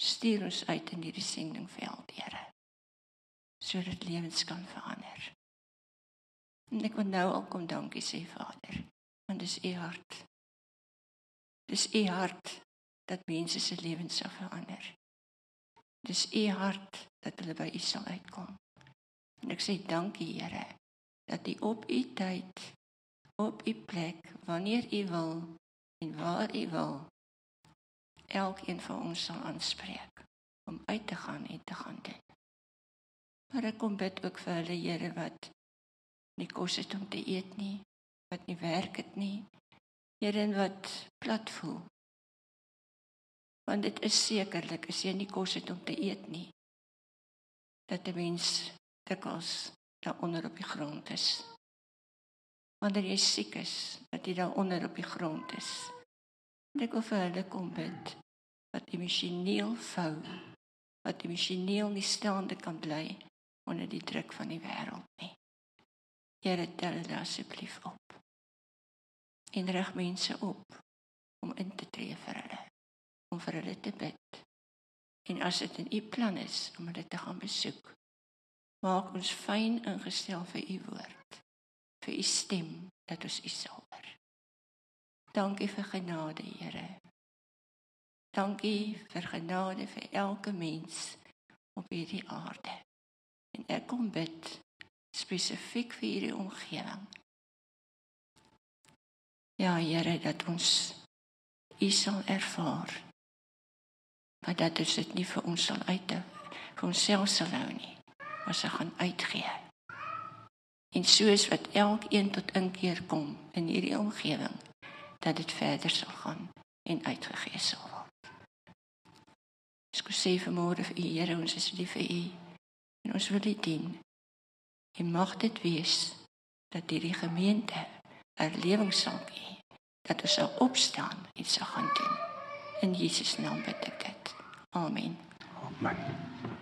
Stuur ons uit in hierdie sendingveld, Here, sodat lewens kan verander. En ek wil nou al kom dankie sê Vader, want dis u hart. Dis u hart dat mense se lewens sal verander. Dis u hart dat hulle by u sal uitkom. En ek sê dankie Here dat u op u tyd op u plek wanneer u wil en waar u wil elkeen van ons sal aanspreek om uit te gaan en te gaan doen. Maar ek kom bid ook vir hulle Here wat nie kos het om te eet nie, wat nie werk het nie. Here wat plat voel. Want dit is sekerlik as jy nie kos het om te eet nie, dat 'n mens dikwels daaronder op die grond is. Wanneer jy siek is, dat jy daaronder op die grond is. En ek wil vir hulle kom bid wat emosioneel vou, wat emosioneel nie staande kan bly onder die druk van die wêreld nie. Here tel hulle asseblief op. En rig mense op om in te tree vir hulle, om vir hulle te bid. En as dit in u plan is om hulle te gaan besoek, maak ons fyn ingestel vir u woord, vir u stem dat ons u sal hoor. Dankie vir genade, Here. Dankie vir genade vir elke mens op hierdie aarde. En ek kom bid spesifiek vir hierdie omgewing. Ja, Here, dat ons U sal ervaar. Maar dat dit nie vir ons sal uit vir onsself sal hou nie, maar sal gaan uitgee. En soos wat elkeen tot inkeer kom in hierdie omgewing, dat dit verder sal gaan en uitgegee sal word. Ek sê vir môre vir U, Here, ons is lief vir U en ons wil U dien. En mag dit wees dat hierdie gemeente 'n lewing sal hê dat ons sal opstaan en sal gaan doen. In Jesus naam bid ek dit. Amen. Amen.